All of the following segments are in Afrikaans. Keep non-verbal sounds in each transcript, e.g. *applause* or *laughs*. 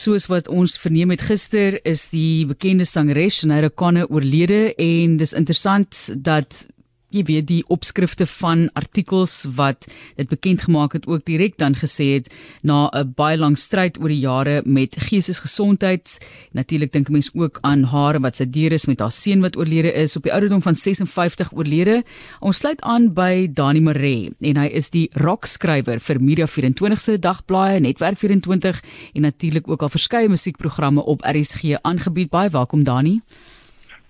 Soos wat ons verneem het gister is die bekende sangeres Shania Kane oorlede en dis interessant dat jy weet die opskrifte van artikels wat dit bekend gemaak het ook direk dan gesê het na 'n baie lang stryd oor die jare met geestesgesondheid. Natuurlik dink mense ook aan haar wat sy deur is met haar seun wat oorlede is op die ouderdom van 56 oorlede. Ons sluit aan by Dani Maree en hy is die rockskrywer vir Media 24 se dagblaaie Netwerk 24 en natuurlik ook al verskeie musiekprogramme op RSG aangebied. Baie welkom Dani.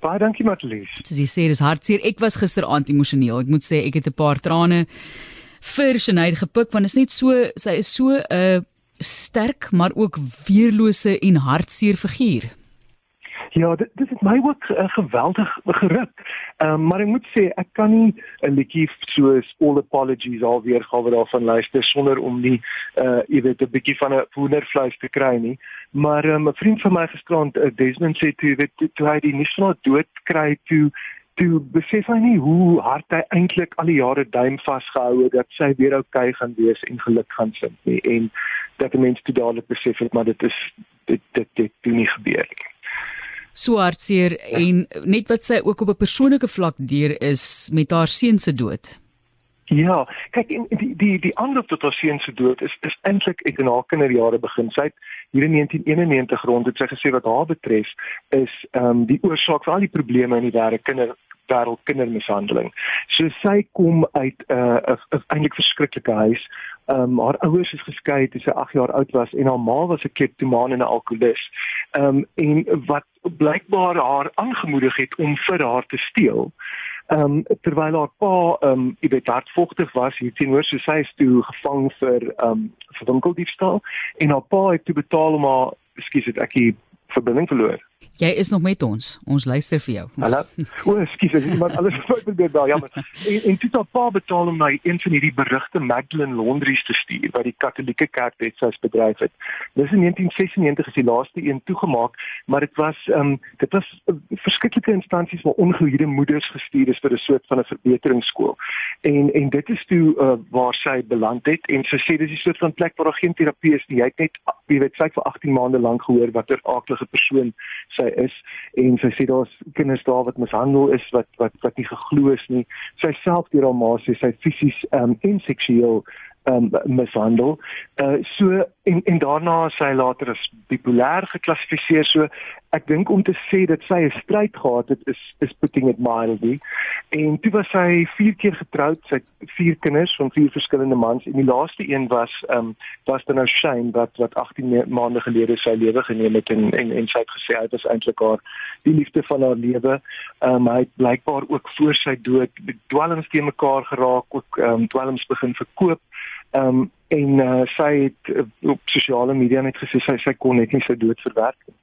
Baie dankie Matlies. Soos jy sê, dis hartseer. Ek was gisteraand emosioneel. Ek moet sê ek het 'n paar trane vir Sinead gepik want dit is net so sy is so 'n uh, sterk maar ook weerlose en hartseer figuur. Ja, dit dit het my ook uh, geweldig geruk. Ehm um, maar ek moet sê ek kan nie 'n liedjie soos All Apologies alweer gawe daarvan luister sonder om nie uh jy weet 'n bietjie van 'n wondervleis te kry nie. Maar ehm, 'n um, vriend van my gisterand uh, Desmond sê toe weet toe hy die van dood kry toe toe besef hy nie hoe hard hy eintlik al die jare duim vasgehou het dat sy weer oukei okay gaan wees en geluk gaan vind nie en dat die mens toe dadelik besef het maar dit is dit dit dit doen nie gebeur nie so hartseer ja. en net wat sy ook op 'n persoonlike vlak deur is met haar seun se dood. Ja, kyk die die die ander tot haar seun se dood is is eintlik ek in haar kinderjare begin. Sy het hier in 1991 rond het sy gesê wat haar betref is ehm um, die oorsaak vir al die probleme in die wêreld kinder wêreld kindermishandeling. So sy kom uit 'n uh, 'n eintlik verskriklike huis. Ehm um, haar ouers is geskei toe sy 8 jaar oud was en haar ma was 'n kleptomaan en 'n alkoholist. Ehm um, en wat blykbaar haar aangemoedig het om vir haar te steel. Ehm um, terwyl haar pa ehm um, jy weet hartvogtig was hier teenoor so sy is toe gevang vir ehm um, vir winkeldiefstal en haar pa het toe betaal om haar ekskuus het ek die verbinding verloor. Jy is nog met ons. Ons luister vir jou. Hallo. O, ekskuus, as iemand alles probeer jammer. En en toe het pa betaal om na een van hierdie berugte Magdalene Laundries te stuur wat die Katolieke Kerk wetsuis bedryf het. Dis in 1996 is die laaste een toegemaak, maar dit was ehm um, dit was uh, verskillende instansies waar ongehuurde moeders gestuur is vir 'n soort van 'n verbeteringsskool. En en dit is toe uh, waar sy beland het en sy sê dis 'n soort van plek waar daar geen terapie is nie. Jy het net jy weet sy het vir 18 maande lank gehoor watter aardige persoon sy is en sy sê daar's kinders daar wat mishandel is wat wat wat nie geglo is nie. Sy self deur haar ma sê sy fisies um, en seksueel um, mishandel. Uh so en en daarna is sy later as bipolêr geklassifiseer. So ek dink om te sê dat sy 'n stryd gehad het is is putting it mildly. En toe was sy 4 keer getroud, sy het 4 kinders van 4 verskillende mans en die laaste een was ehm um, was dan nou Shane wat wat 18 maande gelede sy lewe geneem het en en en sy het gesê hy was eintlik haar die liefde van haar lewe. Ehm um, hy het blykbaar ook voor sy dood dwelms te mekaar geraak, ook ehm um, dwelms begin verkoop Ehm um, en uh, sy het uh, op sosiale media net gesê sy sy kon net nie sy dood verwerk nie.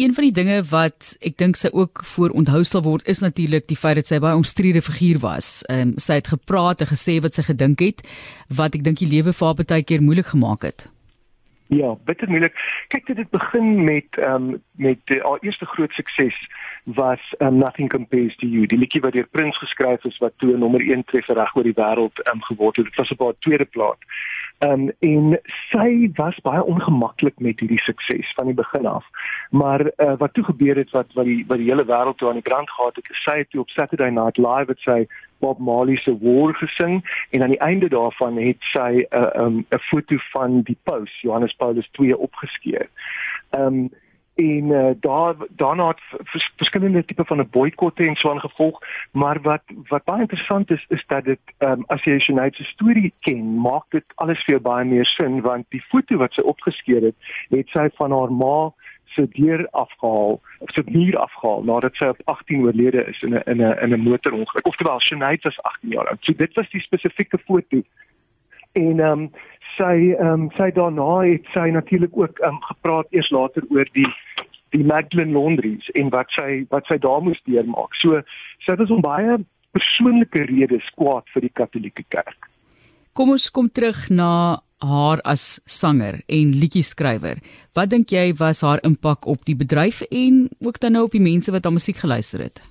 Een van die dinge wat ek dink sy ook voor onthou sal word is natuurlik die feit dat sy baie omstrede figuur was. Ehm um, sy het gepraat en gesê wat sy gedink het wat ek dink die lewe vir haar baie keer moeilik gemaak het. Ja, bitter moeilik. Kyk, dit het begin met ehm um, met uh, haar eerste groot sukses was um, Nothing Compares to You. Die liedjie wat deur Prince geskryf is wat toe nommer 1 treffer reg oor die wêreld um, geword het. Dit was op haar tweede plaat. Ehm um, en sy was baie ongemaklik met hierdie sukses van die begin af. Maar uh, wat toe gebeur het wat wat die wat die hele wêreld toe aan die brand gehad het, sy het toe op Saturday Night Live het sy Bob Marley se War gesing en aan die einde daarvan het sy 'n uh, eh, 'n um, foto van die paus Johannes Paulus II opgeskeer. Ehm um, en uh, daar daarna het vers, verskillende tipe van 'n boikotte en so aangevolg maar wat wat baie interessant is is dat dit um, as jy sy neue storie ken maak dit alles vir baie meer sin want die foto wat sy opgeskeer het het sy van haar ma se deur afgehaal of se muur afgehaal nadat sy op 18 oorlede is in 'n in 'n in 'n motorongeluk. Of terwyl Sinead was 18 jaar oud. So dit was die spesifieke foto. En um, sy ehm um, sy daarna het sy natuurlik ook ehm um, gepraat eers later oor die die Magdalene Laundries en wat sy wat sy daar moes deurmaak. So sy was om baie persoonlike redes kwaad vir die Katolieke Kerk. Kom ons kom terug na haar as sanger en liedjie-skrywer. Wat dink jy was haar impak op die bedryf en ook dan nou op die mense wat haar musiek geluister het?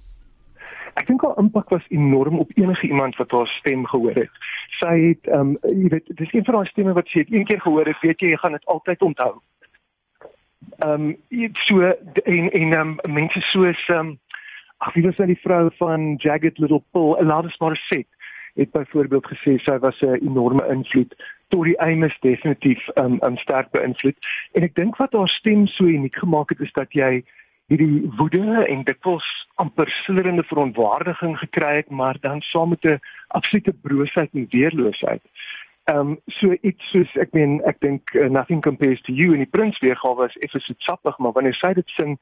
Ek dink haar impak was enorm op enige iemand wat haar stem gehoor het. Sy het ehm um, jy weet dis een van daai stemme wat het. Een keer gehoor het, weet jy jy gaan dit altyd onthou. Ehm um, so en en um, mense soos ehm um, ag wie was nou die vrou van Jagged Little Pill, Aladdin Morissette het byvoorbeeld gesê sy was 'n enorme invloed. Tot die Amos definitief um, um sterk beïnvloed. En ek dink wat haar stem so uniek gemaak het is dat jy hierdie woede en dikwels amper sillerende verontwaardiging gekry het maar dan saam met 'n absolute broosheid en weerloosheid. Ehm um, so iets soos ek meen ek dink uh, nothing compares to you en die prins weergawe is effens so sappig maar wanneer sy dit sing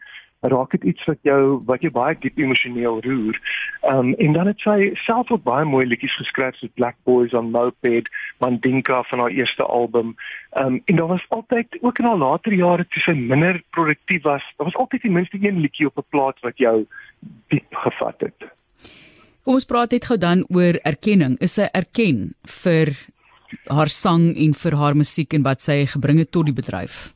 raak dit iets wat jou wat jou baie diep emosioneel roer. Ehm um, en dan het sy self ook baie mooi liedjies geskryf soos Black Boys on Moped, Mandinka van haar eerste album. Ehm um, en daar was altyd ook in haar later jare toe sy minder produktief was, daar was altyd ten minste een liedjie op 'n plaat wat jou diep gevat het. Kom ons praat net gou dan oor erkenning. Is sy erken vir haar sang en vir haar musiek en wat sy gebring het tot die bedryf?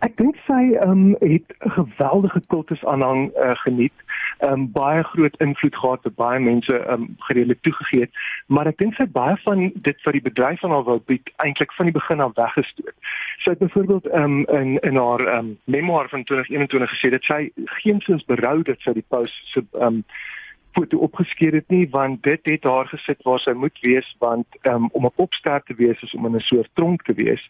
Ek dink sy um, het 'n geweldige kultusaanhang uh, geniet. Um, baie groot invloed gehad op baie mense um, gereedelik toegegee maar ek dink sy baie van dit wat die bedryf aan haar wou bied eintlik van die begin af weggestoot. Sy het byvoorbeeld um, in in haar um, memoir van 2021 gesê dat sy geensins berou dat sy die post se ehm um, foto opgeskeer het nie want dit het haar gesit waar sy moet wees want um, om 'n popster te wees is om in 'n soort tronk te wees.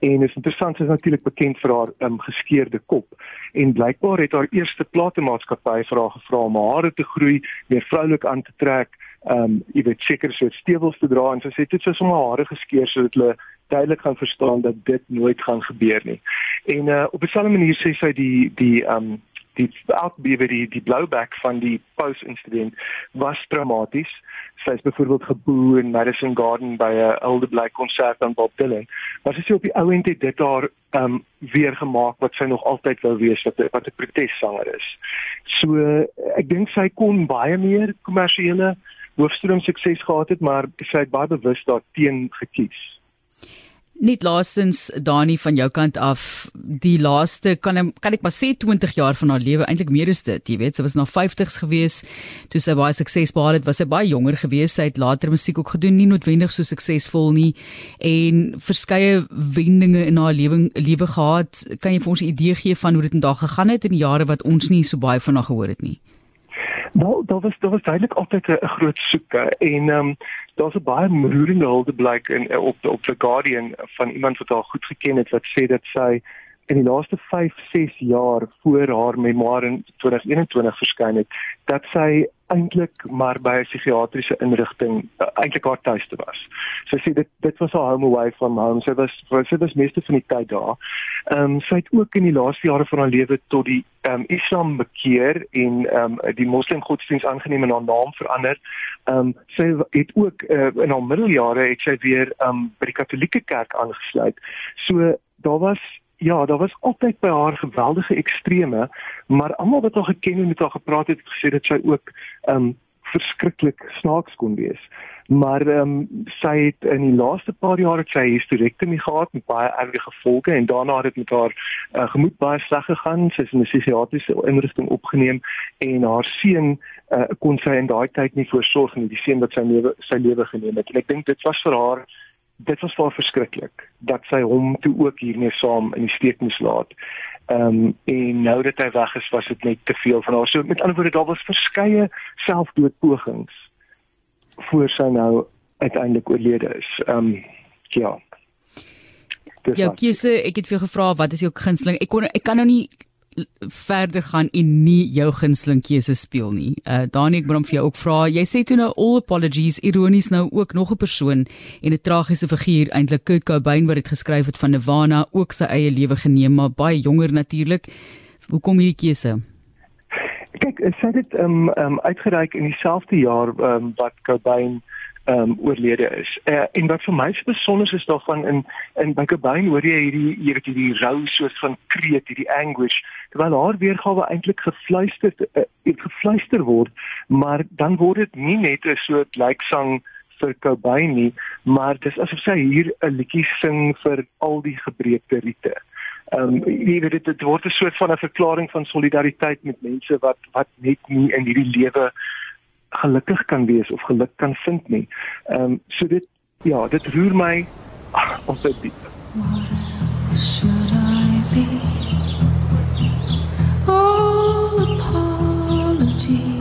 En is interessant sy is natuurlik bekend vir haar um, geskeerde kop. En blykbaar het haar eerste platemaatskappy vir haar gevra om haar hare te groei meer vroulik aan te trek um, jy weet seker so stewels te dra. En sy sê dit is sommer hare geskeer sodat hulle duidelik gaan verstaan dat dit nooit gaan gebeur nie. En uh, op 'n selfde manier sê sy die die um, die outbewe die die blowback van die post incident was traumaties. Sy is byvoorbeeld geboe in Madison Garden by 'n Elder Black konsert aan Bob Dylan. Maar sy sê op die ou end het dit haar ehm um, weer gemaak wat sy nog altyd wou wees wat wat 'n protessanger is. So ek dink sy kon baie meer kommersiële hoofstroom sukses gehad het, maar sy het baie bewus daarteen gekies. Net laastens Dani van jou kant af, die laaste kan kan ek maar sê 20 jaar van haar lewe eintlik meer is dit. Jy weet, sy was na 50s gewees toe sy baie sukses behaal het, was sy baie jonger gewees. Sy het later musiek ook gedoen, nie noodwendig so suksesvol nie en verskeie wendinge in haar lewe lewe gehad. Kan jy vir ons 'n idee gee van hoe dit in daag gegaan het in die jare wat ons nie so baie van haar gehoor het nie? Nou, daar was daar was duidelik altyd 'n groot soeke en ehm um, daar's 'n baie roerende hulde blyk in op op The Guardian van iemand wat haar goed geken het wat sê dat sy in die laaste 5, 6 jaar voor haar memoir in 2021 verskyn het, dat sy eintlik maar by 'n psigiatriese inrigting uh, eintlik haar tuiste was. Sy sê dit dit was haar home away from home. Sy was sy was meeste van die tyd daar. Ehm um, sy het ook in die laaste jare van haar lewe tot die ehm um, Islam bekeer en ehm um, die moslim godsdiens aangeneem en haar naam verander. Ehm um, sy het ook uh, in haar middeljare het sy weer ehm um, by die Katolieke kerk aangesluit. So daar was Ja, daar was altyd by haar geweldige extreme, maar almal wat haar geken en met haar gepraat het, het gesê dat sy ook um verskriklik snaaks kon wees. Maar um sy het in die laaste paar jare sy hysterektomie gehad met baie erge gevolge en daarna het dit met haar uh, gemoed baie sleg gegaan. Sy is in 'n psigiatriese inrichting opgeneem en haar seun uh, kon sy in daai tyd nie voorsorg nie, die seun wat sy lewe sy lewe geneem het. En ek dink dit was vir haar dit was vir verskriklik dat sy hom toe ook hiermee saam in die steek moes laat. Ehm um, en nou dat hy weg is, was dit net te veel van haar. So met ander woorde, daar was verskeie selfdoodpogings voor sy nou uiteindelik oorlede is. Ehm um, ja. Ja, kiese, ek het vir gevra wat is jou gunsteling? Ek kon ek kan nou nie verder gaan en nie jou gunsteling keuse speel nie. Uh Dani ek wil hom vir jou ook vra. Jy sê toe nou all apologies ironies nou ook nog 'n persoon en 'n tragiese figuur eintlik Kurt Cobain wat dit geskryf het van Nirvana ook sy eie lewe geneem maar baie jonger natuurlik. Hoekom hierdie keuse? Kyk, sy het dit um um uitgereik in dieselfde jaar um wat Cobain um oorlede is. Uh, en wat vir my so besonder is daarvan in in by Cobain hoor jy hierdie hier het hierdie rou soos van kreet, hierdie anguish, terwyl haar weergawe eintlik gefluister uh, gefluister word, maar dan word dit nie net 'n soort lyksang vir Cobain nie, maar dis asof sy hier 'n liedjie sing vir al die gebreekte riete. Ehm um, jy weet dit, dit word 'n soort van 'n verklaring van solidariteit met mense wat wat net nie in hierdie lewe gelukkig kan wees of geluk kan vind nie. Ehm um, so dit ja, dit roer my ah, *laughs* op dit diep. Should I be all apologies?